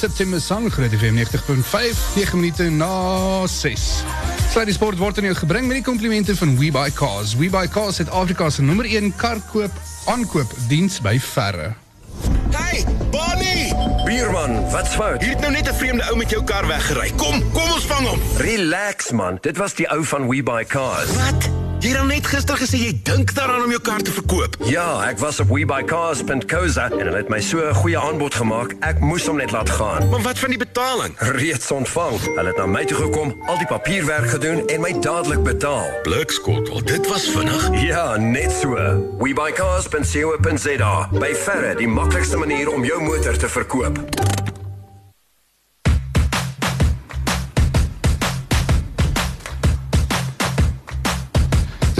September Sang, Groot FM 90.5, 9 minute na 6. Sluit die sport word aan jou gebring met die komplimente van We Buy Cars. We Buy Cars het Afrika se nommer 1 karkoop aankoop diens by verre. Hey, Bonnie! Bierman, wat's fout? Hier het nou net 'n vreemde ou met jou kar weggery. Kom, kom ons vang hom. Relax man, dit was die ou van We Buy Cars. Wat? Jy al net gister gesê jy dink daaraan om jou kar te verkoop. Ja, ek was op webuycars.co.za en hulle het my so 'n goeie aanbod gemaak. Ek moes hom net laat gaan. Maar wat van die betaling? Reeds ontvang. Hulle het na my toe gekom, al die papierwerk gedoen en my dadelik betaal. Wel dit was vinnig. Ja, net so. webuycars.co.za. By verre die maklikste manier om jou motor te verkoop.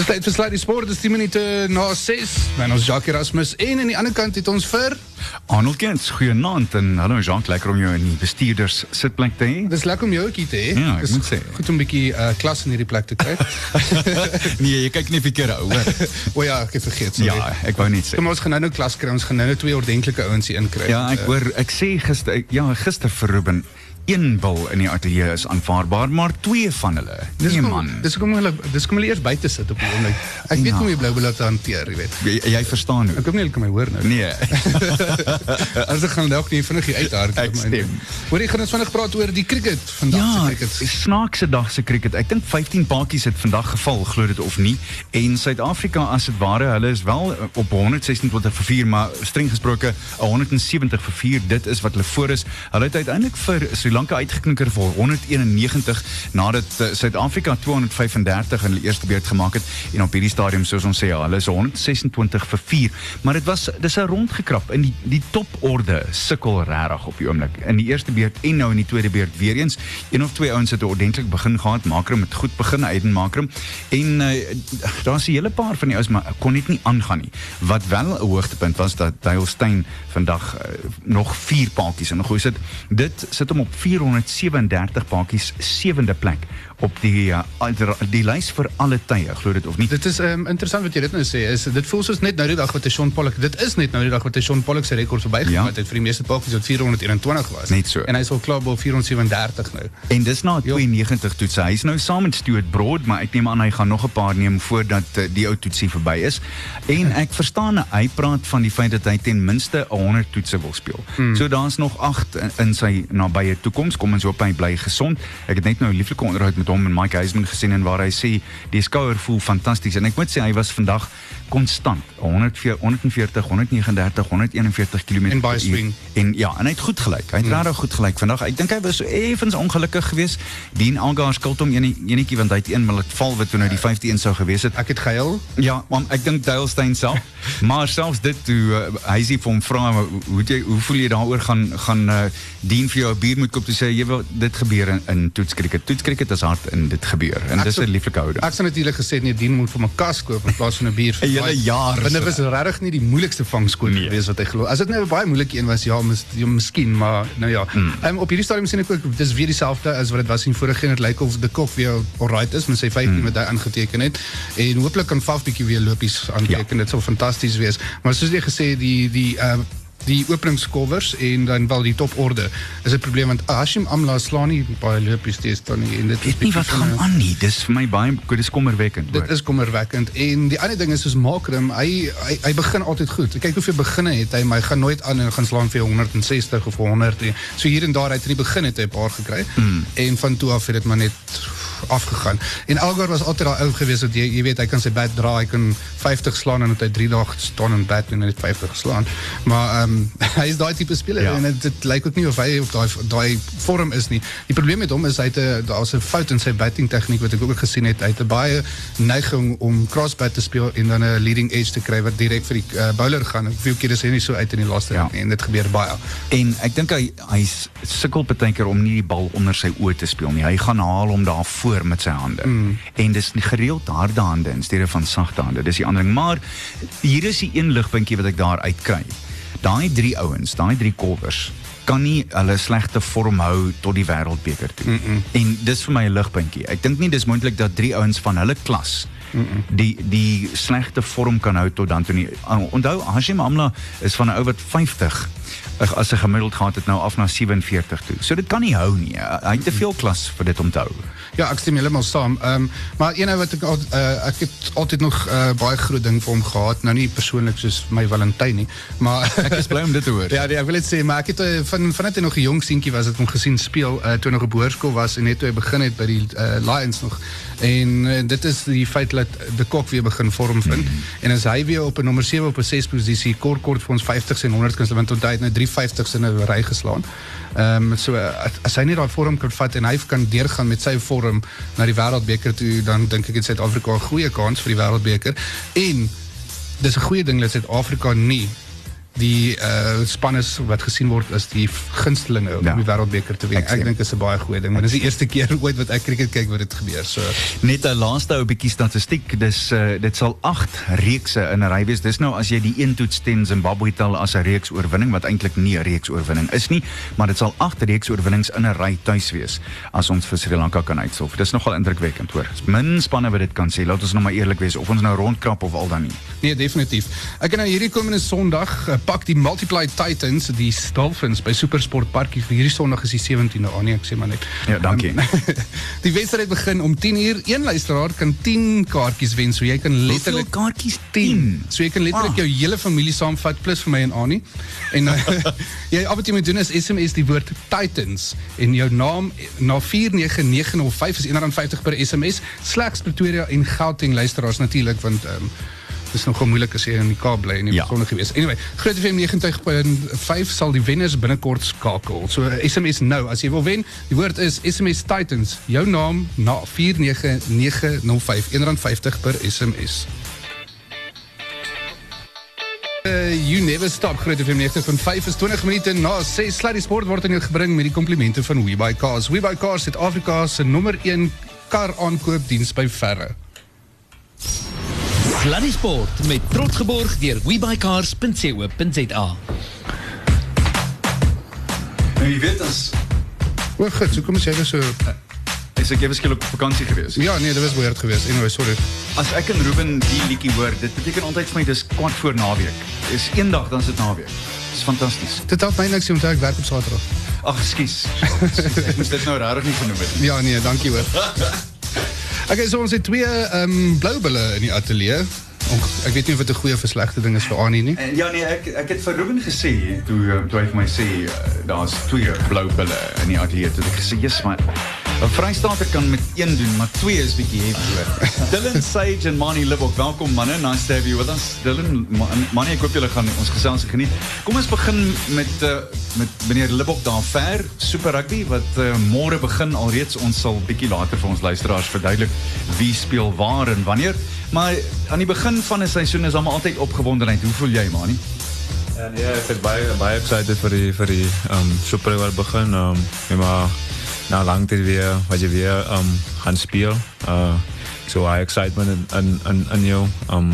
Tyd vir Sluit die sport, dis 10 minute na 6. Ben ons Jacques Erasmus en aan die ander kant het ons vir Arnold Kents, goeienaand en hallo Jean, lekker om jou in die bestuurders sitplek te hê. Dis lekker om jou ook hier te hê. Ja, Dis moet sê. Goed om 'n bietjie uh, klas in hierdie plek te kry. nee, jy kyk nie verkeerde ou, hoor. o ja, ek het vergeet. Sorry. ja, ek wou net sê. Kom ons gaan nou nou klas kry. Ons gaan nou twee ordentlike ouens hier inkry. Ja, ek hoor ek sê gister ek- ja, gister vir Ruben een bil in die ateljee is aanvaarbaar, maar twee van hulle. Dis Nee kom, man. Dis kom hulle dis kom hulle eers buite sit op die oomblik. Ek weet Ja. hoe om die blou bil te hanteer, jy weet. Jy, jy verstaan hoe. Ek hoop nie hulle kan my hoor nou. Nee. As ek gaan dalk nie vinnig hier uithard. Ek stem. Hoor jy gaan ons vinnig praat oor die cricket vandag se Ja, cricket. snaakse dag se cricket. Ek dink 15 paadjies het vandag geval, glo dit of nie. En Suid-Afrika as dit ware, hulle is wel op 126 vir 4, maar streng gesproke 170 vir 4. Dit is wat hulle voor is. Hulle het uiteindelik vir Sri Lanka uitgeknikker vir 191 nadat eh, Suid-Afrika 235 in die eerste beurt gemaak het en op hierdie stadium soos ons sê, ja, hulle is 126 vir 4. Maar dit was dis 'n rondgekrap in die die toporde sukkel regtig op die oomblik. In die eerste beurt en nou in die tweede beurt weer eens. Een of twee ouens het 'n ordentlik begin gehad. Makrum het goed begin, Aiden Makrum. En uh, daar's 'n hele paar van die ouens maar kon net nie aangaan nie. Wat wel 'n hoogtepunt was dat Dale Steyn vandag uh, nog 4 paadjies ingegooi het. Dit sit hom op 437 paadjies, sewende plek op die uh, die lys vir alle tye, glo dit of nie. Dit is um, interessant wat jy dit nou sê. Is dit voel soos net nou die dag wat hy Sean Pollock. Dit is net nou die dag wat hy Sean Pollock se rekord verbygegaan Ja. het vir die meeste pakkies wat 421 was. Net so. En hy's al klaar by 437 nou. En dis na 92 toetse. Hy's nou saam met Stuart Broad, maar ek neem aan hy gaan nog 'n paar neem voordat uh, die ou toetsie verby is. En ek verstaan hy praat van die feit dat hy ten minste 100 toetse wil speel. Hmm. So daar's nog 8 in, in sy nabye toekoms. Kom ons hoop hy bly gesond. Ek het net nou 'n lieflike onderhoud met hom en Mike Heisman gesien en waar hy sê die skouer voel fantasties en ek moet sê hy was vandag konstant 140 140 139 141 km En baie swing. en ja, en hy het goed gelyk. Hy het mm. regtig goed gelyk vandag. Ek dink hy was effens ongelukkig geweest. Dean Algar skuld hom ene enetjie want hy het een mal het val wat toe nou die 5de een sou gewees het. Ek het gehuil. Ja, maar ek dink Dale Steyn self. maar selfs dit toe uh, hy sê vir hom vra hoe jy hoe voel jy daaroor gaan gaan uh, Dean vir jou 'n bier moet koop toe sê jy wil dit gebeur in, in toetskriket. Toetskriket is hard en dit gebeur. En Ek dis 'n lieflike houding. Ek sou natuurlik gesê nee, Dien moet vir my kas koop in plaas van 'n bier. hele jaar Want dit was regtig nie die moeilikste vangskoot Nee. geweest wat hy glo. As dit nou 'n baie moeilike een was, ja, mis, ja miskien, maar nou ja. Mm. Um, op hierdie stadium sien ek ook dis weer dieselfde as wat dit was in vorige een. Dit lyk of die kop weer alright is met sy 15 Hmm. mm. wat hy aangeteken het. En hooplik kan Faf bietjie weer lopies aanteken. Ja. Dit sou fantasties wees. Maar soos jy gesê die die uh die openingskolwers en dan wel die toporde is 'n probleem want Hashim Amla slaan nie baie lopies nie en dit is Weet nie bietjie wat gaan aan nie. Dis vir my baie dis kommerwekkend. Dit is kommerwekkend en die ander ding is soos Makram, hy, hy hy begin altyd goed. Kyk hoeveel beginne het hy, maar hy gaan nooit aan en gaan slaan vir 160 of 100 nie. So hier en daar uit in die begin het hy 'n paar gekry. Mm. En van toe af het dit maar net afgegaan. En Algar was altyd daai ou gewees dat jy jy weet hy kan sy bat dra, hy kan 50 slaan en het hy 3 dae staan en bat en hy het 50 geslaan. Maar ehm um, hy is daai tipe speler Ja. en dit lyk ook nie of op daai daai vorm is nie. Die probleem met hom is hy het 'n daar's 'n fout in sy batting tegniek wat ek ook gesien het. Hy het 'n baie neiging om crossbat te speel en dan 'n leading edge te kry wat direk vir die uh, bowler gaan. Hoeveel keer is hy nie so uit in die laaste Ja. en dit gebeur baie. En ek dink hy hy s- sukkel keer om nie die bal onder sy oë te speel nie. Hy gaan haal hom daar voor met sy hande. Mm. En dis gereeld harde hande in steede van sagte hande. Dis die ander ding, maar hier is die een ligpuntjie wat ek daar kry. Daai drie ouens, daai drie kolwers kan nie hulle slegte vorm hou tot die wêreldbeker toe. Mm -mm. En dis vir my 'n ligpuntjie. Ek dink nie dis moontlik dat drie ouens van hulle klas Mm -mm. die die slegte vorm kan hou tot dan toe nie. Onthou Hashim Amla is van 'n ou wat 50 as hy gemiddeld gaan het nou af na 47 toe. So dit kan nie hou nie. Hy het te veel klas vir dit om te. Ja, ek stem heeltemal saam. Ehm um, maar een wat ek al uh, ek het altyd nog uh, baie groot ding vir hom gehad. Nou nie persoonlik soos my Valentyn nie, maar ek is bly om dit te hoor. ja, nee, ek wil net sê maar ek het uh, van vanuit hy nog 'n jong seentjie was het hom gesien speel uh, toe nog op hoërskool was en net toe hy begin het by die uh, Lions nog. En uh, dit is die feit dat de Kok weer begin vorm vind. Mm -hmm. En as hy weer op 'n nommer 7 op 'n 6 posisie kort kort vir ons 50s en 100s kan want onthou hy het nou 350s in 'n ry geslaan. Ehm um, so as hy net daai vorm kan vat en hy kan deurgaan met sy vorm na die wêreldbeker toe dan dink ek dit Suid-Afrika 'n goeie kans vir die wêreldbeker. En dis 'n goeie ding dat Suid-Afrika nie die uh, span is wat gesien word as die gunstelinge om die wêreldbeker te wen. Ek, ek dink dit is 'n baie goeie ding, maar dis die eerste keer ooit wat ek cricket kyk wat dit gebeur. So net 'n laaste ou bietjie statistiek. Dis uh, dit sal 8 reekse in 'n ry wees. Dis nou as jy die een toets teen Zimbabwe tel as 'n reeks oorwinning wat eintlik nie 'n reeks oorwinning is nie, maar dit sal 8 reeks oorwinnings in 'n ry tuis wees as ons vir Sri Lanka kan uitsolf. Dis nogal indrukwekkend hoor. Min spanne wat dit kan sê. Laat ons nou maar eerlik wees of ons nou rondkrap of al dan nie. Nee, definitief. Ek kan nou hierdie komende Sondag uh, pak die Multiply Titans, die Dolphins by Supersport vir hierdie Sondag is die 17de. Ah nee, ek sê maar net. Ja, dankie. Um, die wedstryd begin om 10 uur. Een luisteraar kan 10 kaartjies wen, so jy kan letterlik kaartjies 10. So jy kan letterlik ah. jou hele familie saamvat plus vir my en Annie. En uh, jy al wat jy moet doen is SMS die woord Titans en jou naam na 49905 is R1.50 per SMS slegs Pretoria en Gauteng luisteraars natuurlik want um, is nogal moeilik as jy in die en nie ja. besonder gewees. Anyway, Groot FM 90.5 sal die wenners binnekort skakel. So SMS nou as jy wil wen. Die woord is SMS Titans. Jou naam na 49905 R1.50 per SMS. Uh, you never stop Groot FM 90.5 is 20 minute na 6 Sluddy Sport word aan jou gebring met die komplimente van WeBuyCars. WeBuyCars het Afrika se nommer 1 kar aankoopdiens by verre. Sluddy Sport met trots geborg deur webuycars.co.za. En jy weet as Wel goed, so kom ons sê so is ek ewe skielik op vakansie gewees. Ja, nee, dit was weird geweest. Anyway, sorry. As ek en Ruben die liedjie hoor, dit beteken altyd vir my dis kwart voor naweek. Is eendag dan is dit naweek. Dis fantasties. Dit help my niks om te werk op Saterdag. Ag, skus. ek moet dit nou regtig nie genoem het. Ja, nee, dankie hoor. Okay, so ons het twee ehm um, blou bulle in die ateljee. Ek weet nie of dit 'n goeie of 'n slegte ding is vir Annie nie. Ja nee, ek het vir Ruben gesê toe toe hy vir my sê uh, daar's twee blou bulle in die ateljee. Toe ek gesê, "Jesus man, 'n Vrystaater kan met een doen, maar twee is bietjie heavy hoor." Dylan Sage en Manny Libok, welkom manne. Nice to have you with us. Dylan, Manny, ek hoop julle gaan ons gesels geniet. Kom ons begin met uh, met meneer Libok daar ver, Super Rugby wat uh, môre begin alreeds. Ons sal bietjie later vir ons luisteraars verduidelik wie speel waar en wanneer. Maar aan die begin van 'n seisoen is almal altyd opgewondenheid. Hoe voel jy, Manny? Ja, nee, ek is baie baie excited vir die vir die um Super. Um ja, maar na lang tyd weer wat jy weer um gaan speel. Uh so I excitement in in in, um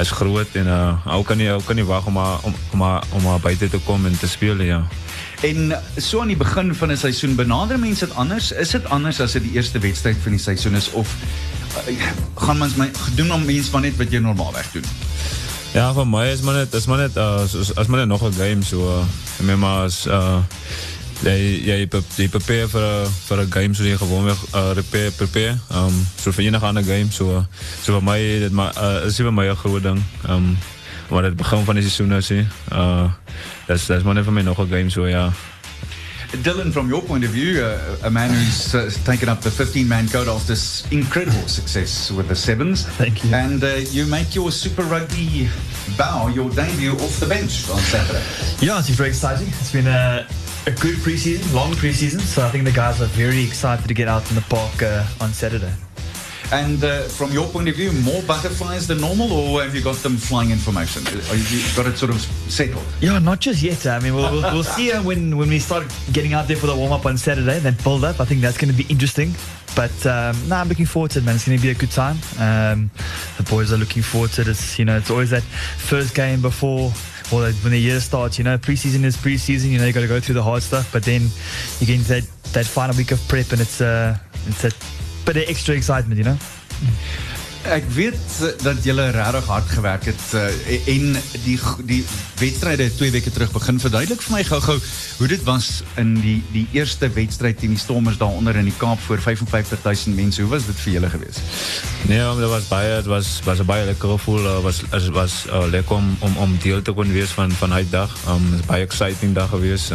is groot en uh hoe kan jy hoe kan jy wag om om om om maar te kom en te speel ja. En so aan die begin van 'n seisoen benader mense dit anders. Is dit anders as dit die eerste wedstryd van die seisoen is of uh, gaan mens my doen om mense maar net wat jy normaalweg doen? Ja, vir my is maar net is maar net uh, as maar net nog 'n game so uh, maar as uh jy jy jy prepare vir 'n vir 'n game so jy gewoonweg uh, prepare prepare um so vir enige ander game so so vir my dit maar uh, is vir my 'n groot ding um maar dit begin van die seisoen nou sê uh that's that's maar net vir my nog 'n game so ja Dylan, from your point of view, uh, a man who's uh, taken up the 15 man code after this incredible success with the Sevens. Thank you. And uh, you make your Super Rugby bow, your debut off the bench on Saturday. Yeah, it's very exciting. It's been a a good preseason, long preseason. So I think the guys are very excited to get out in the park uh, on Saturday. And uh, from your point of view, more butterflies than normal, or have you got them flying in formation? Are you got it sort of settled? Yeah, not just yet. I mean, we'll, we'll, we'll see uh, when when we start getting out there for the warm up on Saturday, then build up. I think that's going to be interesting. But um, no, I'm looking forward to it, man. It's going to be a good time. Um, the boys are looking forward to it. It's you know, it's always that first game before well, when the year starts, you know, preseason is preseason. You know, you got to go through the hard stuff, but then you get into that, that final week of prep, and it's uh, it's a bit of extra excitement, you know. Ek weet eh, dat julle regtig hard gewerk het uh, en die die wedstryde het twee weke terug begin. Verduidelik vir my gou-gou hoe dit was in die die eerste wedstryd teen die Stormers daaronder in die Kaap voor 55000 mense. Hoe was dit vir julle geweest? Nee, dat was baie, het was, was baie lekker gevoel. Was, het was uh, lekker om, om, om deel te kunnen wees van, van die dag. Um, is baie exciting dag geweest.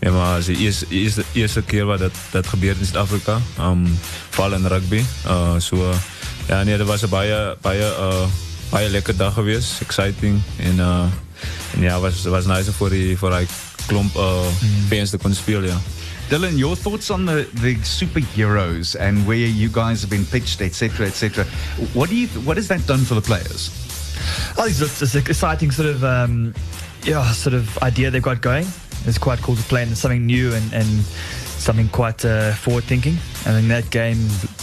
Ja, maar het is de eerste, eerste, eerste keer wat dat, dat gebeurt in Zuid-Afrika. Um, vooral in rugby. Uh, ja, nee, dat was een baie, baie, uh, baie lekker dag geweest. Exciting. En, uh, en ja, het was, was nice voor die, voor die klomp uh, mm. fans te kunnen spelen, ja. Dylan, your thoughts on the, the superheroes and where you guys have been pitched, etc., etc. What do you? What has that done for the players? I think it's, it's an exciting sort of um, yeah sort of idea they've got going. It's quite cool to play in something new and, and something quite uh, forward thinking. And then that game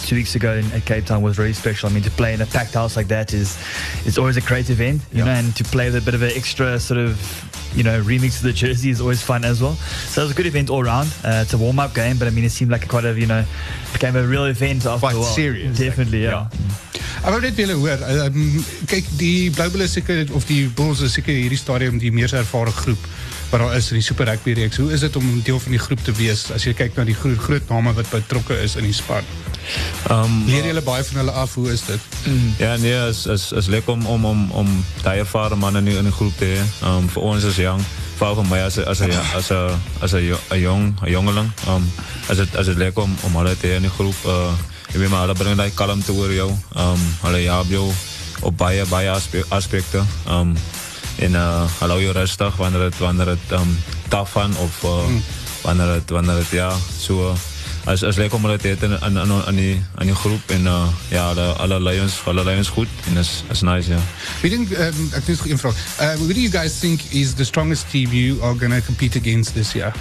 two weeks ago in, at Cape Town was very special. I mean, to play in a packed house like that is is always a great event, you Yeah. know, and to play with a bit of an extra sort of you know remix to the jersey is always fun as well. So it was a good event all round. Uh, it's a warm up game, but I mean, it seemed like a quite a you know became a real event after Quite a while. serious, definitely, yeah. Ek wou net willen hoor, um, kyk die Blue Bulls is seker of die Bulls is seker hierdie stadium die mees ervare groep daar is in die Super Rugby reeks. Hoe is dit om deel van die groep te wees as jy kyk na die groot groot name wat betrokke is in die span? Um, Leer julle baie van hulle af, hoe is dit? Ja, nee, het is, is, is lekker om, om, om, om die ervaren mannen nu in de groep te hebben. Um, voor ons is jong, vooral voor mij als, als, als, als, als, als een, jo- een jong, een jongeling. Um, is, het, is het lekker om, om alle te hebben in de groep. Uh, je weet maar, alle brengen die kalmte oor jou. Um, alle help jou op baie aspe- aspecten. Um, en uh, hallo je rustig wanneer het, wanneer het um, tough van of uh, wanneer het, wanneer het, ja, zo... Uh, als als lekker om hulle te hê in in in in die in die groep en uh, ja, alle alle lions, alle lions goed en is is nice ja. Wie dink um, ek het een vraag. Uh, who do you guys think is the strongest team you are going to compete against this year?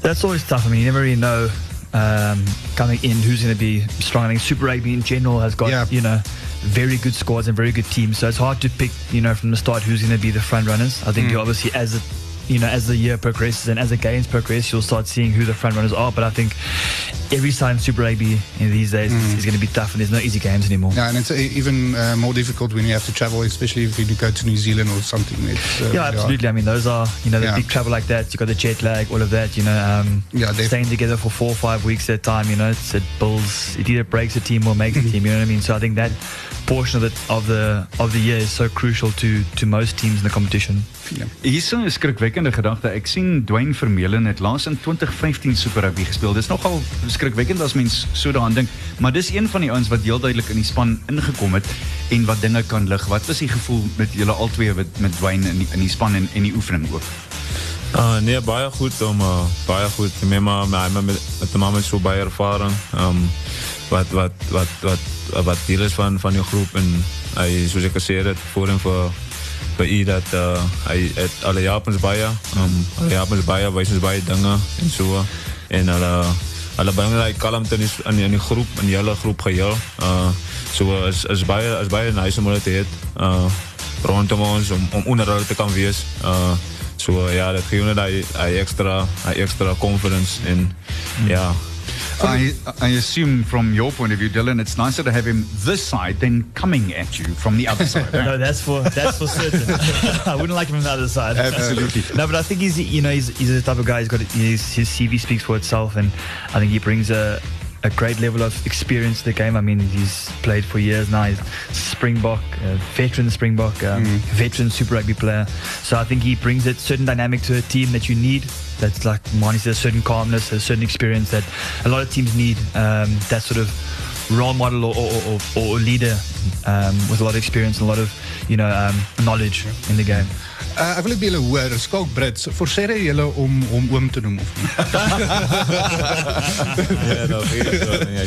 That's always tough. I mean, you never really know um, coming in who's going to be think Super Rugby in general has got, Yeah. you know, very good squads and very good teams. So it's hard to pick, you know, from the start who's going to be the front runners. I think you obviously, as it, you know, as the year progresses and as the games progress, you'll start seeing who the front runners are. But I think every side in Super Rugby in these days is, is going to be tough, and there's no easy games anymore. Yeah, and it's uh, even uh, more difficult when you have to travel, especially if you go to New Zealand or something. Uh, Yeah, absolutely. I mean, those are you know the Yeah. big travel like that. You got the jet lag, all of that. You know, um, Yeah, definitely. staying together for four or five weeks at a time. You know, it's, it builds. It either breaks a team or makes a team. You know what I mean? So I think that portion of the of the of the year is so crucial to to most teams in the competition. Hier is 'n skrikwekkende gedagte. Ek sien Dwayne Vermeulen het laas in 2015 Super Rugby gespeel. Dis nogal skrikwekkend as mens so daaraan dink, maar dis een van die ouens wat heel duidelik in die span ingekom het en wat dinge kan lig. Wat was die gevoel met julle albei met met Dwayne in die, in die span en en die oefening ook? Uh, nee, baie goed om uh, baie goed. Met maar met met met met de man met so baie ervaring. Um wat wat wat wat wat deel is van van die groep en hy soos ek gesê het voor en vir vir u dat uh, hy het alle Japans baie. Um alle Japans baie, wys ons baie dinge en so en hulle bring daai kalmte die, in die groep in die hele groep geheel. Uh so is is is baie nice om hulle te hê uh rondom ons om om onder hulle te kan wees. Uh so ja, dat gee net daai daai extra daai extra confidence en ja. I, I assume from your point of view, Dylan, it's nicer to have him this side than coming at you from the other side. No, that's for that's for certain. I wouldn't like him on the other side. Absolutely. no, but I think he's you know he's he's the type of guy. He's got his his CV speaks for itself, and I think he brings a a great level of experience to the game. I mean, he's played for years now. He's Springbok, a veteran Springbok, um, veteran Super Rugby player. So I think he brings a certain dynamic to a team that you need. That's like Marnie said, a certain calmness, a certain experience that a lot of teams need. Um, that sort of role model or, or, or, or leader um, with a lot of experience and a lot of you know um, knowledge in the game. Uh, ek wil net by julle hoor, Skalk Brits, forceer jy julle om om oom te noem of nie? Ja, nou weet wel, ja.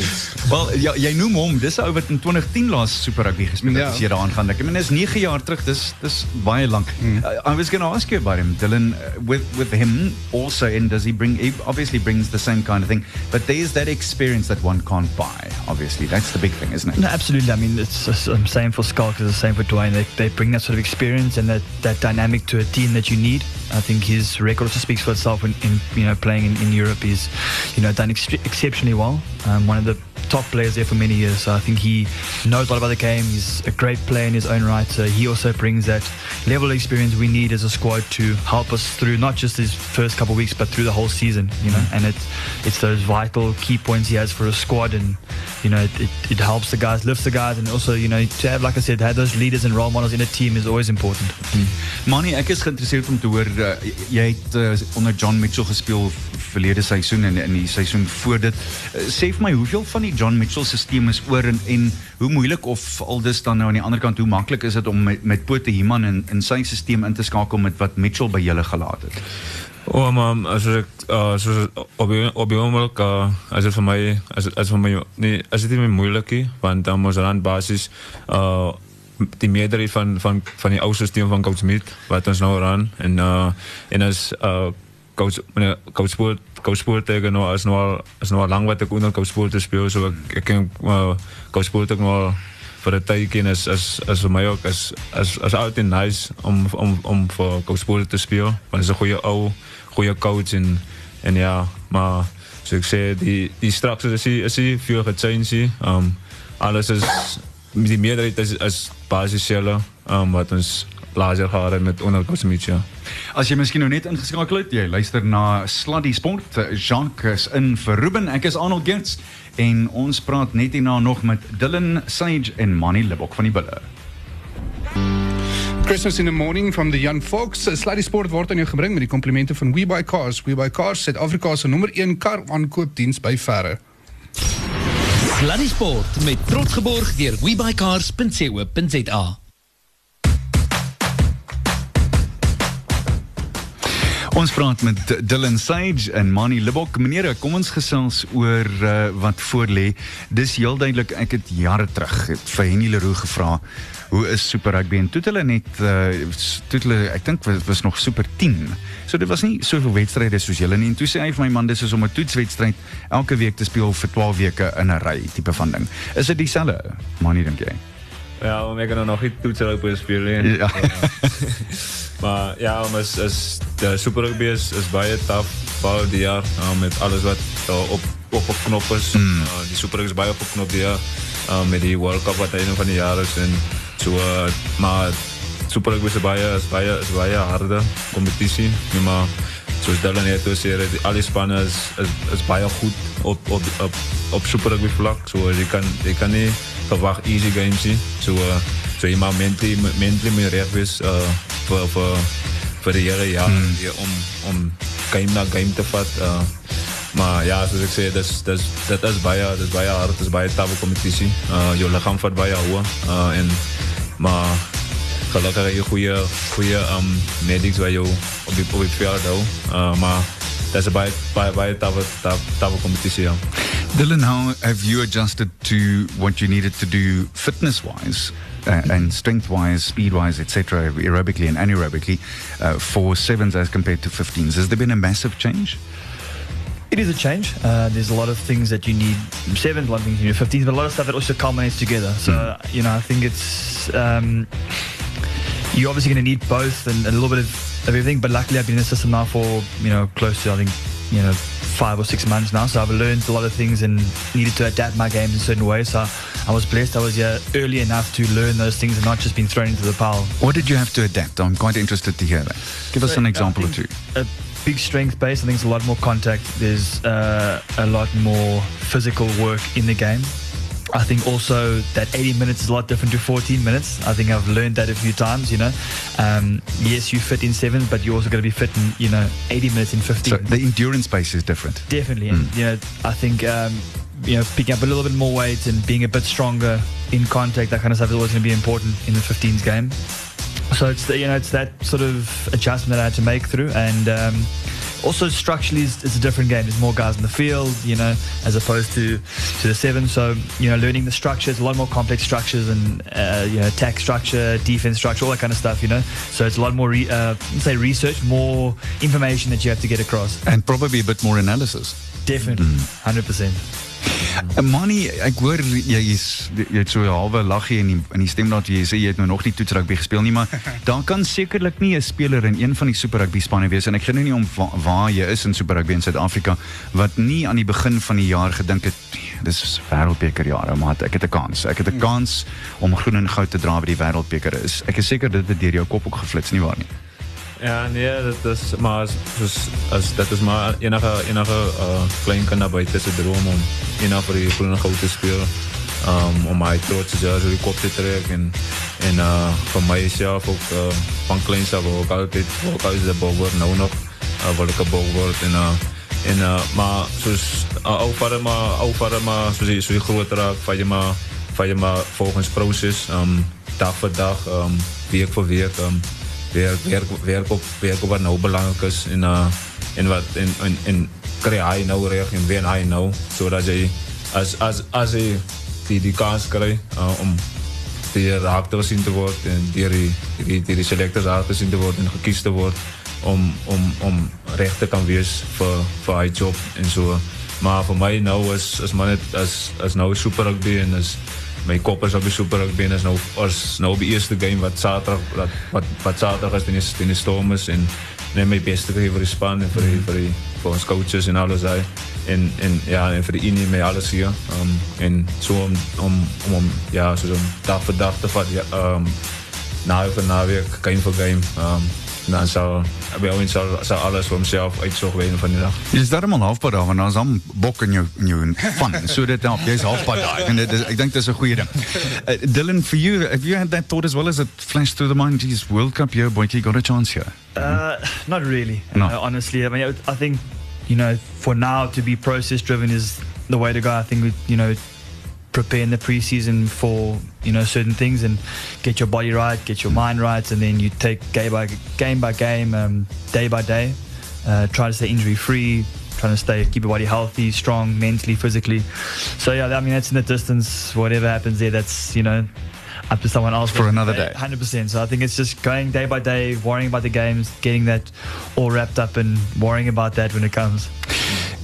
Wel, jy noem hom, dis 'n ou wat in 2010 laas Super Rugby gespeel het Ja. as jy daaraan gaan dink. I mean, dis 9 jaar terug, dis dis baie lank. Uh, I was going to ask you about him, Dylan, uh, with with him also, and does he bring? He obviously brings the same kind of thing, but there's that experience that one can't buy. Obviously, that's the big thing, isn't it? No, absolutely. I mean, it's the same for Skulk, it's the same for Dwayne. They, they bring that sort of experience and that, that dynamic to a team that you need. I think his record also speaks for itself in, in you know playing in, in Europe. He's you know done ex- exceptionally well. Um, one of the top players there for many years. So I think he knows a lot about the game. He's a great player in his own right. So he also brings that level of experience we need as a squad to help us through not just his first couple of weeks, but through the whole season. You know, and it's it's those vital key points he has for a squad, and you know it, it, it helps the guys, lifts the guys, and also you know to have like I said, to have those leaders and role models in a team is always important. Manny, ek is geïnteresseerd om te hoor uh, jy het uh, onder John Mitchell gespeel verlede seisoen en in die seisoen voor dit. Uh, sê vir my hoeveel van die John Mitchell stelsel is oor en, en hoe moeilik of al dis dan nou aan die ander kant hoe maklik is dit om met met Pote Himan in in sy stelsel in te skakel met wat Mitchell by julle gelaat het. Oh, maar als ik, uh, zoals op je op je ogenblik, uh, voor mij, als het, als het voor mij, nee, als het niet meer moeilijk is, want dan moet er aan basis, uh, die meerderheid van, van, van die oude systeem van Coach Smith, wat ons nou aan, en, uh, en als, uh, coach, meneer, coach Spoort, coach Spoort tegen nou, als nou als nou al lang wat ik onder coach Spoort te spelen, zo ik, ik ken, uh, coach Spoort ook wel voor het tijdje is, is, is voor mij ook is, is, is altijd nice om, om, om voor Coach Spoor te spelen. Want hij is een goede oude, goede coach en, en ja, maar zoals ik zei, die, die straks is is hij veel gechanged. Um, alles is, die meerderheid is, is basis zelf, um, wat ons later gehad met onder Coach Mitch, ja. As jy miskien nou net ingeskakel het, jy luister na Sluddy Sport. Jacques is in vir Ruben. Ek is Arnold Geerts en ons praat net hierna nog met Dylan Sage en Manny Libok van die Bulle. Christmas in the morning from the Young Folks. Sluddy Sport word aan jou gebring met die komplimente van We Buy Cars. We Buy Cars, Suid-Afrika se nommer 1 kar aankoopdiens by Verre. Sluddy Sport met trots geborg deur webycars.co.za. Ons praat met Dylan Sage en Manny Libok. Meneer, kom ons gesels oor uh, wat voor lê. Dis heel duidelik ek het jare terug het vir Henny Leroux gevra hoe is Super Rugby en toe het hulle net uh, toe het hulle ek dink was, was nog Super 10. So dit was nie soveel wedstryde soos julle nie. En toe sê hy vir my man dis is om 'n toetswedstryd elke week te speel vir 12 weke in 'n ry tipe van ding. Is dit dieselfde? Manny dink jy? Ja, om ik er nog niet toetsen op spelen. Ja. maar ja, maar is, is, de Super Rugby is, is baie tough, vooral die jaar, uh, met alles wat uh, op, op op knop is. Uh, die Super Rugby is baie op op knop die jaar, uh, met die World Cup wat einde van die jaar is. En so, uh, maar Super Rugby is baie, is baie, is baie harde competitie. Maar zoals Dylan net al die spanne is, is, is baie goed op, op, op, op Super Rugby vlak. So, je kan, je kan niet verwacht easy games zien. So, uh, so je maar mentally, mentally moet recht wees uh, voor, voor, voor de hele jaar hier om, om game na game te vatten. Uh, maar ja, zoals ik zei, dat is, dat is, dat is baie, dat is baie hard, dat is baie tafel competitie. Uh, je lichaam vat baie hoor. Uh, en, maar gelukkig heb je goede, goede um, medics op je, op. Uh, maar dat is tafel, tafel competitie, ja. Dylan, how have you adjusted to what you needed to do fitness wise uh, and strength wise, speed wise, etc., aerobically and anaerobically uh, for sevens as compared to 15s? Has there been a massive change? It is a change. Uh, there's a lot of things that you need. Sevens, a lot of things you need. 15s, but a lot of stuff that also culminates together. So you know, I think it's um, you're obviously going to need both and, a little bit of, of everything. But luckily, I've been in the system now for you know close to I think you know five or six months now. So I've learned a lot of things and needed to adapt my game in certain ways. So I was blessed. I was here early enough to learn those things and not just being thrown into the pile. What did you have to adapt? I'm quite interested to hear that. Give us So, an I example or two. A big strength base. I think it's a lot more contact. There's uh, a lot more physical work in the game. I think also that 80 minutes is a lot different to 14 minutes. I think I've learned that a few times. You know, um, yes, you fit in seven, but you're also going to be fit in you know 80 minutes in 15. So the endurance base is different. Definitely, and you know, I think um, you know picking up a little bit more weight and being a bit stronger in contact, that kind of stuff is always going to be important in the 15s game. So it's the, you know it's that sort of adjustment that I had to make through, and um, also structurally it's, it's a different game. There's more guys in the field, you know, as opposed to to the seven. So you know, learning the structures, a lot more complex structures and uh, you know, attack structure, defense structure, all that kind of stuff. You know, so it's a lot more re- uh, say research, more information that you have to get across. And probably a bit more analysis. Definitely, hundred percent. Uh, Manny, ek hoor jy is jy het so 'n halwe laggie in die in die stem dat jy sê jy het nou nog nie toets rugby gespeel nie, maar daar kan sekerlik nie 'n speler in een van die super rugby spanne wees en ek gee nou nie om wa waar jy is in super rugby in Suid-Afrika wat nie aan die begin van die jaar gedink het "Nee, dis wêreldbeker jare, maar ek het 'n kans. Ek het 'n kans om groen en goud te dra by die wêreldbeker is. Ek is seker dit het deur jou kop ook geflits nie waar nie. Ja, nee, dat is maar as dat is maar enige enige uh, klein kind daar buite se droom om eendag vir die groen en goud te speel. Um, om my trots te oor die kop te trek en en uh, vir myself ook uh, van kleins af ook altyd ook as 'n bal word nou nog uh, wil ek 'n bal word en uh, en uh, maar soos uh, ou vader maar ou vader maar soos jy so jy groter raak, vat jy maar vat jy maar volgens proses um, dag vir dag, um, week vir week um, werk, werk, werk, op, werk op wat nou belangrijk is en, uh, en, wat, en, en, en krijg hij nou recht en wen hij nou, zodat je als, als, als je die, die kans krijgt uh, om die raak te te worden en die, die, die, die, selectors raak te te worden en gekies te worden om, om, om recht te kan wees voor, voor hij job en zo. Maar voor mij nou is, is, net, is, is nou super rugby en is, mijn kop is op de super rugby en is nou, is nou de eerste game wat zaterdag, wat, wat, wat zaterdag is in de, in de storm is en neem mijn beste geven voor de span en voor, die, voor, die, voor ons coaches en alles daar. En, en ja, en voor de Unie met alles hier. Um, en zo om, om, om, ja, zo dag voor dag te vatten, ja, um, naweek voor naweek, game voor game. Um, dan zal, bij ons zal, zal alles voor hemzelf uitzoeken weten van die dag. Jy is darm al halfpad daar want daar's dan bok in jou in jou van. So dit nou, jy's halfpad daar en dit is, ek dink dis 'n goeie ding. Uh, Dylan for you, have you had that thought as well as it flashed through the mind, geez, World Cup here, boy, you got a chance here. Uh, not really. No. Uh, honestly, I mean, I think you know, for now to be process driven is the way to go. I think you know, prepare in the preseason for you know certain things and get your body right, get your mind right, and then you take game by game by game, um, day by day. Uh, try to stay injury free. Trying to stay, keep your body healthy, strong, mentally, physically. So yeah, I mean that's in the distance. Whatever happens there, that's you know up to someone else For another day. Hundred percent. So I think it's just going day by day, worrying about the games, getting that all wrapped up, and worrying about that when it comes.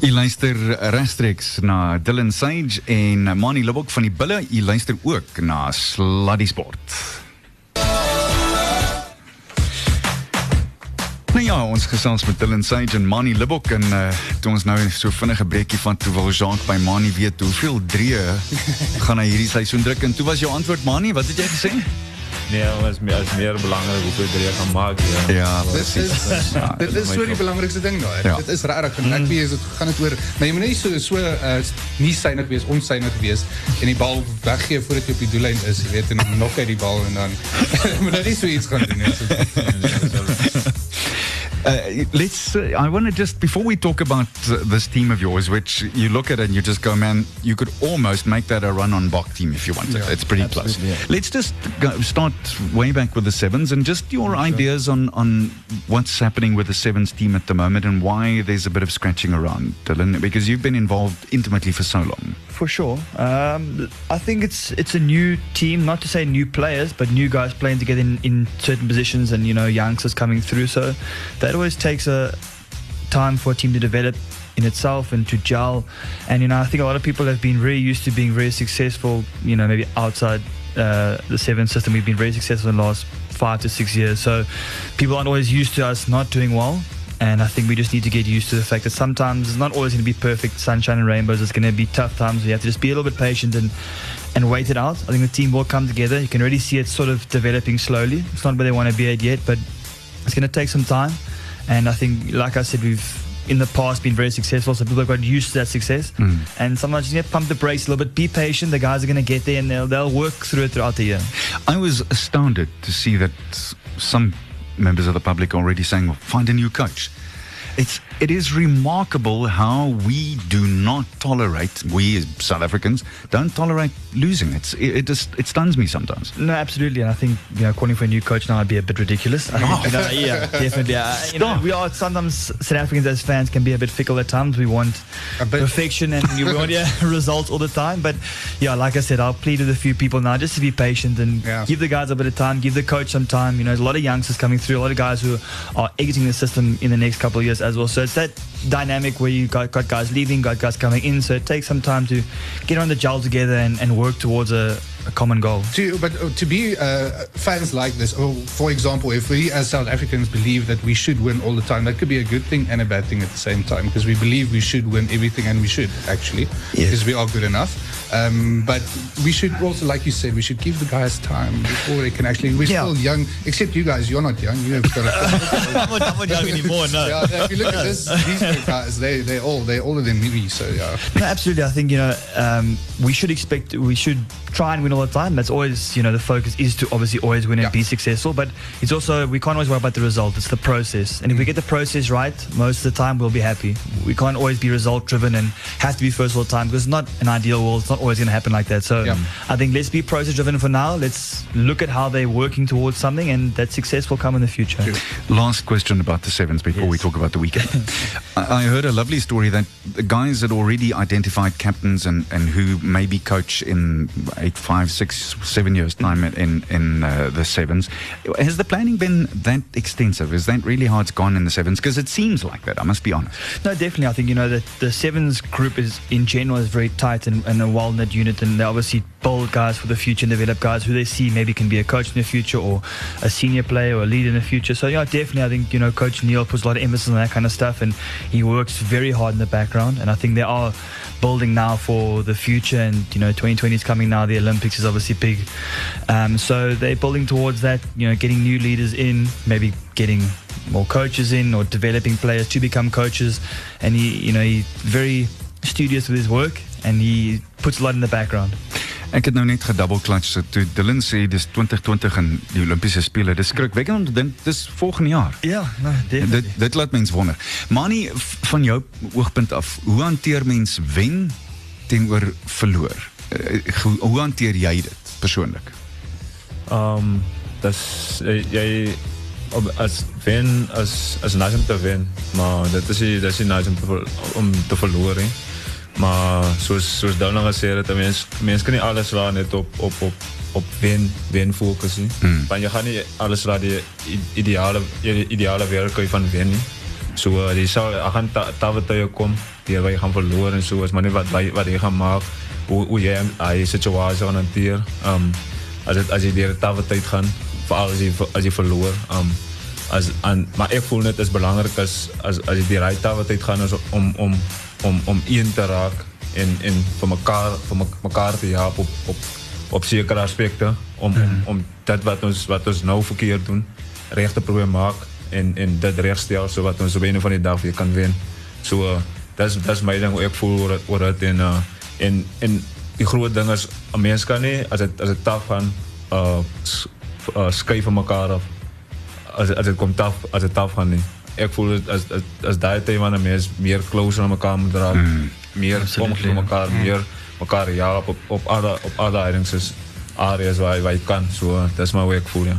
U luister regstreeks na Dylan Sage en Manny Lubbock van die Bulle. U luister ook na Sluddy Sport. Nou ja, ons gesels met Dylan Sage en Manny Lubbock en uh, toe ons nou so vinnige breekie van toe wil Jacques by Manny weet hoeveel dreë gaan hy hierdie seisoen druk en toe was jou antwoord Manny, wat het jy gesê? Nee, het is meer, is meer belangrijk hoeveel je kan maken. Ja, Ja, Dit presies. is Ja, dit is so die belangrikste ding. Ja. Dit is regtig en rugby is dit gaan dit oor maar jy moet nie so so uh, nie synig wees, onsynig wees en die bal weggee voordat jy op die doellyn is, jy weet en dan nok uit die bal en dan moet jy nie so iets gaan doen nie. So, Uh, let's. Uh, I want to just before we talk about uh, this team of yours, which you look at it and you just go, man, you could almost make that a run-on Bach team if you wanted. Yeah, it's pretty close. yeah. Let's just go, start way back with the sevens and just your ideas on on what's happening with the sevens team at the moment and why there's a bit of scratching around, Dylan, because you've been involved intimately for so long. For sure. Um, I think it's it's a new team, not to say new players, but new guys playing together in, in certain positions and, you know, youngsters coming through. So that always takes a time for a team to develop in itself and to gel. And, you know, I think a lot of people have been very used to being very successful, you know, maybe outside uh, the seven system. We've been very successful in the last five to six years. So people aren't always used to us not doing well. And I think we just need to get used to the fact that sometimes it's not always going to be perfect sunshine and rainbows. It's going to be tough times. You have to just be a little bit patient and, and wait it out. I think the team will come together. You can already see it sort of developing slowly. It's not where they want to be at yet, but it's going to take some time. And I think, like I said, we've in the past been very successful, so people have got used to that success. Hmm. And sometimes you have to pump the brakes a little bit. Be patient. The guys are going to get there, and they'll they'll work through it throughout the year. I was astounded to see that some members of the public are already saying, well, find a new coach. It's it is remarkable how we do not tolerate, we as South Africans, don't tolerate losing. It's, it, it just, it stuns me sometimes. No, absolutely, and I think you know calling for a new coach now would be a bit ridiculous. I think, you know, yeah, definitely. Uh, you know, we are sometimes South Africans as fans can be a bit fickle at times. We want perfection and we want yeah, results all the time. But yeah, like I said, I'll plead with a few people now just to be patient and Yeah. give the guys a bit of time, give the coach some time. You know, there's a lot of youngsters coming through, a lot of guys who are exiting the system in the next couple of years as well. So it's that dynamic where you got, got guys leaving, got guys coming in. So it takes some time to get on the gel together and, and work towards a, a common goal. To, but uh, to be uh, fans like this, or for example, if we as South Africans believe that we should win all the time, that could be a good thing and a bad thing at the same time because we believe we should win everything and we should actually because we are good enough. Um, but we should also, like you said, we should give the guys time before they can actually. We're Yeah. still young, except you guys. You're not young. You have got a, I'm not, I'm not young anymore, no. yeah, if you look at this, these guys, they they all they're older than me. So yeah. No, absolutely. I think you know um, we should expect we should try and win all the time. That's always you know the focus is to obviously always win and Yeah. be successful. But it's also we can't always worry about the result. It's the process. And if we get the process right, most of the time we'll be happy. We can't always be result driven and have to be first all the time because it's not an ideal world. Not always going to happen like that. So Yeah. I think let's be process driven for now. Let's look at how they're working towards something, and that success will come in the future. Last question about the sevens before we talk about the weekend. I I heard a lovely story that the guys had already identified captains and, and who maybe coach in eight, five, six, seven years' time in in uh, the sevens. Has the planning been that extensive? Is that really how it's gone in the sevens? Because it seems like that. I must be honest. No, definitely. I think you know that the sevens group is in general is very tight and, and a well knit unit, and they obviously build guys for the future and develop guys who they see maybe can be a coach in the future or a senior player or a leader in the future. So yeah, definitely. I think you know Coach Neil puts a lot of emphasis on that kind of stuff, and he works very hard in the background. And I think they are building now for the future, and you know 2020 is coming now. The Olympics is obviously big, um, so they're building towards that. You know, getting new leaders in, maybe getting more coaches in or developing players to become coaches. And he, you know, he's very studious with his work and he puts a lot in the background. Ek het nou net gedouble clutch toe Dylan sê dis 2020 in die Olimpiese spele. Dis skrikwekkend om te dink dis volgende jaar. Ja, no, Dit dit laat mens wonder. Maar nie v- van jou oogpunt af, hoe hanteer mens wen teenoor verloor? Eh, Hoe, hoe hanteer jy dit persoonlik? Um, dat jy, jy op, as wen as as nice om te wen, maar dit is nie dit is nie nice om te, ver- om te verloor nie. Maar soos soos Donald gesê het, mens mens kan nie alles raak net op op op op wen fokus nie. Hmm. Want jy gaan nie alles raak die ideale die ideale werk kan jy van wen nie. So uh, sal ek gaan ta- tawe toe jou kom, die jy gaan verloor en is maar net wat wat, wat jy gaan maak, hoe hoe jy hy situasie gaan hanteer. Um jy deur 'n tawe tyd gaan, veral as jy as jy verloor, um as aan maar ek voel net is belangrik as as as jy die gaan is om om om om een te raak en en vir mek- mekaar te help op op op sekere aspekte om om om dit wat ons wat ons nou verkeerd doen reg te probeer maak en en dit regstel sodat ons op 'n van die dag weer kan wen. So uh, dis dis my ding hoe ek voel oor dit oor dit en uh, en en die groot ding is 'n mens kan nie as dit as dit taaf gaan uh, uh van mekaar af as as dit kom taaf as dit taaf gaan nie. Ek voel dit as as, as daai tema na mens meer closer aan mekaar moet raak, meer Absolutely, kom vir mekaar, meer mekaar ja op op op alle op alle areas areas waar waar jy kan. So dis my hoe ek voel ja.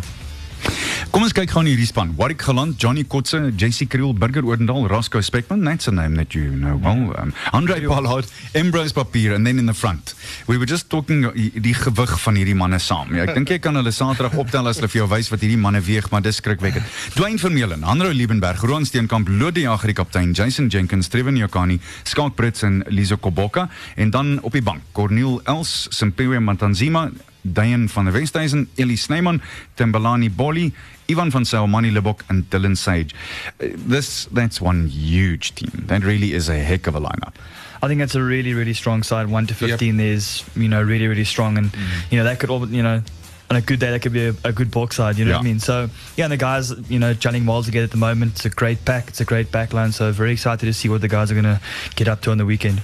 Kom ons kyk na hierdie span. Warwick Geland, Johnny Kotse, JC Kriel, Burger Odendaal, Roscoe Speckman, that's a name that you know well. Um, Andre Pollard, Ambrose Papier and then in the front. We were just talking uh, die gewig van hierdie manne saam. Ja, ek dink jy kan hulle Saterdag optel as hulle vir jou wys wat hierdie manne weeg, maar dis skrikwekkend. Dwayne Vermeulen, Hanro Liebenberg, Roan Steenkamp, Lode Jager die kaptein, Jason Jenkins, Trevor Nyakani, Skalk Brits en Lizo Koboka en dan op die bank, Corneel Els, Simpiwe Matanzima, Diane van der Westhuizen, Ellie Snyman, Tembelani Bolly, Ivan van Sail, Manny Lebok, and Dylan Sage. Uh, This that's one huge team. That really is a heck of a lineup. I think that's a really, really strong side. One to fifteen there's you know really, really strong, and you know that could all you know on a good day that could be a, a good box side. You know what I Yeah. mean? So yeah, and the guys you know gelling well together at the moment. It's a great pack. It's a great backline. So very excited to see what the guys are going to get up to on the weekend.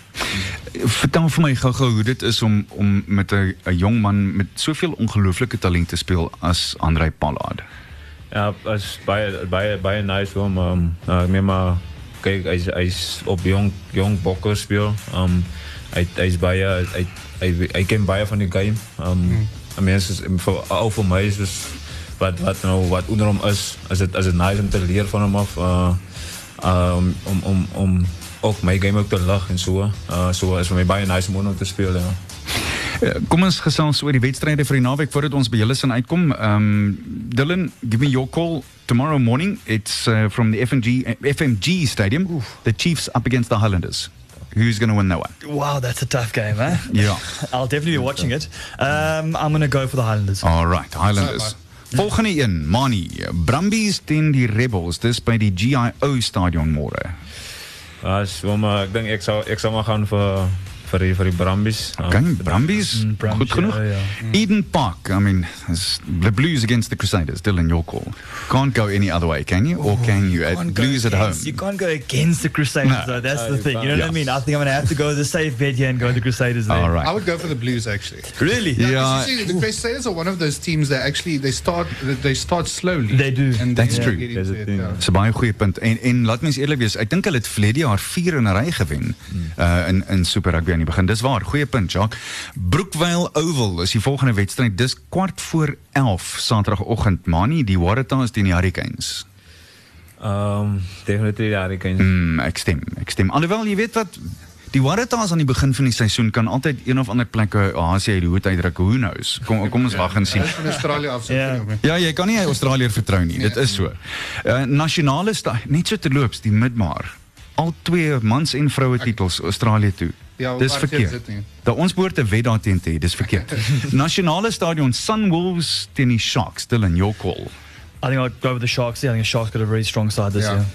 Vertel vir my gou-gou hoe dit is om om met 'n 'n jong man met soveel ongelooflike talent te speel as Andrei Pollard. Ja, as baie baie baie nice om um uh, nee maar is, hij is op jong, jong bokker speel. Um, hij is baie, hij, hij, hij ken baie van die game. Um, en mensen, voor, al voor mij is dus wat, wat, nou, wat onder hem is, is het, is het nice om te leren van hem af. Uh, uh, om, om, om, ook mijn game ook te lachen en zo. Uh, so is voor mij baie nice om te spelen. Ja. Kom ons gesels oor die wedstryde vir die naweek voordat ons by julle sin uitkom. Um Dylan, give me your call tomorrow morning. It's uh, from the FMG FMG Stadium. The Chiefs up against the Highlanders. Who's going to win that one? Wow, that's a tough game, eh? Yeah. I'll definitely be watching it. Um, I'm going to go for the Highlanders. All right, Highlanders. Volgende een, Mani. Brumbies teen die Rebels. Dis by die GIO stadion môre. Ja, so, maar ik denk, ik zou, ik zou maar gaan voor, voor, die, voor die Brumbies. Um, Okay, Mm, goed genoeg. ja, ja. Eden Park, I mean, the Blues against the Crusaders. Dylan, your call. Can't go any other way, can you? Or can you? At Can't go Blues at home. You can't go against the Crusaders, No. though. That's the you thing. You know what I mean? I think I'm going to have to go the safe bet here and go the Crusaders there. All right. I would go for the Blues actually. Really? Yeah, you see, the Crusaders are one of those teams that actually they start they start slowly. They do. And That's true. That's the thing. Dis 'n baie goeie punt. En en laat mens eerlik wees, ek dink hulle het verlede jaar 4 in 'n ry gewen uh in in Super Rugby aan die begin. Dis waar, goeie punt, Jacques. Brookvale Oval is die volgende wedstryd. Dis kwart voor 11 Saterdagoggend. Mani, die Waratahs teen die Hurricanes. um, definitief ja, ik kan Mm, ek stem, ek stem. Alhoewel jy weet wat Die Waratahs aan die begin van die seisoen kan altyd een of ander plek 'n hasie uit die hoed uitdruk. Who knows? Kom kom ons wag en sien. Van Australië af. Ja. jy kan nie Australië vertrou nie. Dit is so. Uh, nasionale sta net so terloops die midmaar. Al twee mans en vroue titels Australië toe. Ja, dis waar teen verkeerd. sit nie. Dat ons behoort 'n wet daarteen te hê, dis verkeerd. nasionale stadion Sunwolves teen die Sharks, still in your call. I think I'll go with the Sharks here. I think the Sharks got a very strong side this Yeah. year.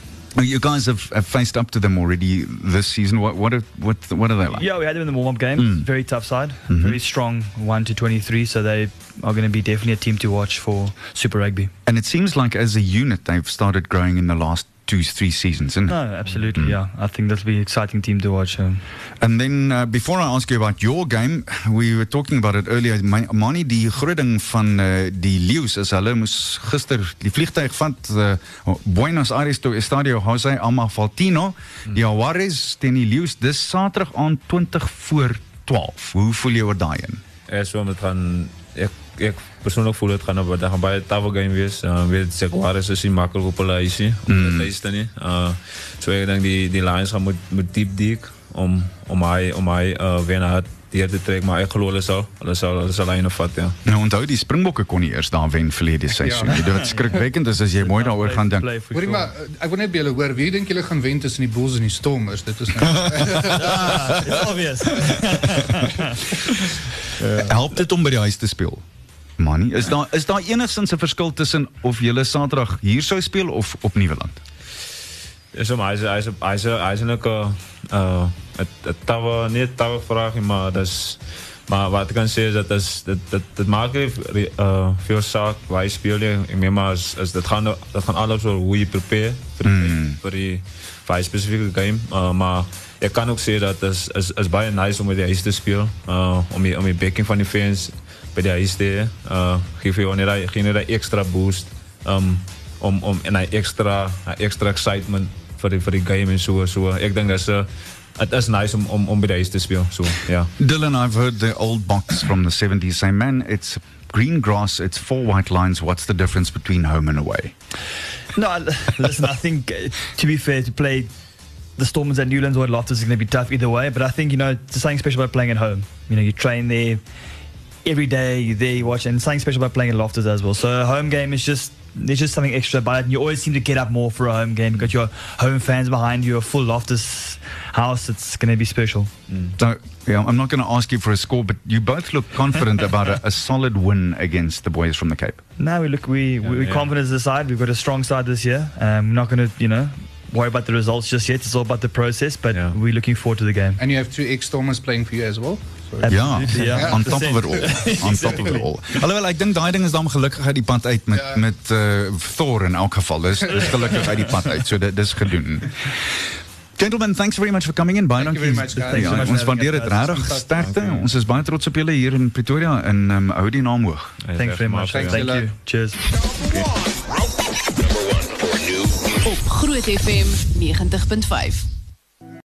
You guys have, have faced up to them already this season. What what are, what what are they like? Yeah, we had them in the warm up game. Mm. Very tough side. Mhm. Very strong, 1 to 23. So they are going to be definitely a team to watch for Super Rugby. And it seems like as a unit they've started growing in the last two three seasons, isn't it? No, absolutely. Mm. Yeah, I think that'll be an exciting team to watch. Um, And then uh, before I ask you about your game, we were talking about it earlier. My, Mani, die groot ding van uh, die leeu's is hulle moes gister die vliegtuig vat uh, Buenos Aires toe Estadio José Amalfitano. Die Jaguares teen die leeu's dis Saterdag aan 20 voor 12. Hoe voel jy oor daai een? Ja, so het gaan ek ek persoonlik voel dit gaan op daar gaan baie tough game wees. Uh, weet Jaguars is nie maklik op hulle huisie om Mm. mm. te luister nie. Uh so ek dink die die Lions gaan moet moet diep dik om om hy om hy uh wen uit hier te trek, maar ek glo hulle sal hulle sal hulle sal line vat ja. Nou onthou die Springbokke kon nie eers daar wen verlede seisoen. Ja. Wat skrikwekkend is as jy mooi daaroor gaan dink. Hoorie maar eh, ek wil net by julle hoor, wie dink julle gaan wen tussen die Bulls en die Stormers? Dit is nou it's obvious. Help dit om by die huis te speel? Mani, is daar is daar enigstens 'n verskil tussen of jy Saterdag hier sou speel of op Nieuweland? Is om hy is hy is hy is hy is ook 'n uh 'n tawe nie tawe vraag maar dis maar wat ek kan sê is dat is dit dit dit maak nie uh veel saak waar jy speel nie. Ek meen maar as, as dit gaan dit gaan alles oor hoe jy prepare vir die Mm. vir die spesifieke game. Uh, maar ek kan ook sê dat is is is baie nice om met die huis te speel. Uh om die om die backing van die fans by die huis te hê. Uh gee vir jou net daai gee net daai extra boost. Um om om en hy extra hy extra excitement vir die vir die game en so so ek dink dis 'n dit is nice om om om by die huis te speel so ja Dylan, I've heard the old box from the 70s say, man, it's green grass, it's four white lines. What's the difference between home and away? No, listen, I think, uh, to be fair, to play the Stormers at Newlands or at Loftus is going to be tough either way. But I think, you know, there's something special about playing at home. You know, you train there every day, you're there, you watch, and something special about playing at Loftus as well. So a home game is just, there's just something extra about it. And you always seem to get up more for a home game. You've got your home fans behind you, a full Loftus house. It's going to be special. So, yeah, I'm not going to ask you for a score, but you both look confident about a, a solid win against the boys from the Cape. Now we look, we, we, we're yeah. confident as a side. We've got a strong side this year. Um, we're not going to, you know, worry about the results just yet. It's all about the process, but Yeah. we're looking forward to the game. and you have two ex-Stormers playing for you as well. Ja, Absolutely, yeah. on top of it all. On top of it all. Alhoewel ek dink daai ding is dan gelukkig uit die pad uit met Ja. met uh, Thor in elk geval. Dis dis gelukkig uit die pad uit. So dit dis gedoen. Gentlemen, thanks very much for coming in. Baie Thank you dankie. Ja, ons waardeer dit regtig sterkte. Ons is baie trots op julle hier in Pretoria en um, hou die naam hoog. Thanks very much. Thank you. Cheers. Op Groot Groot FM 90.5.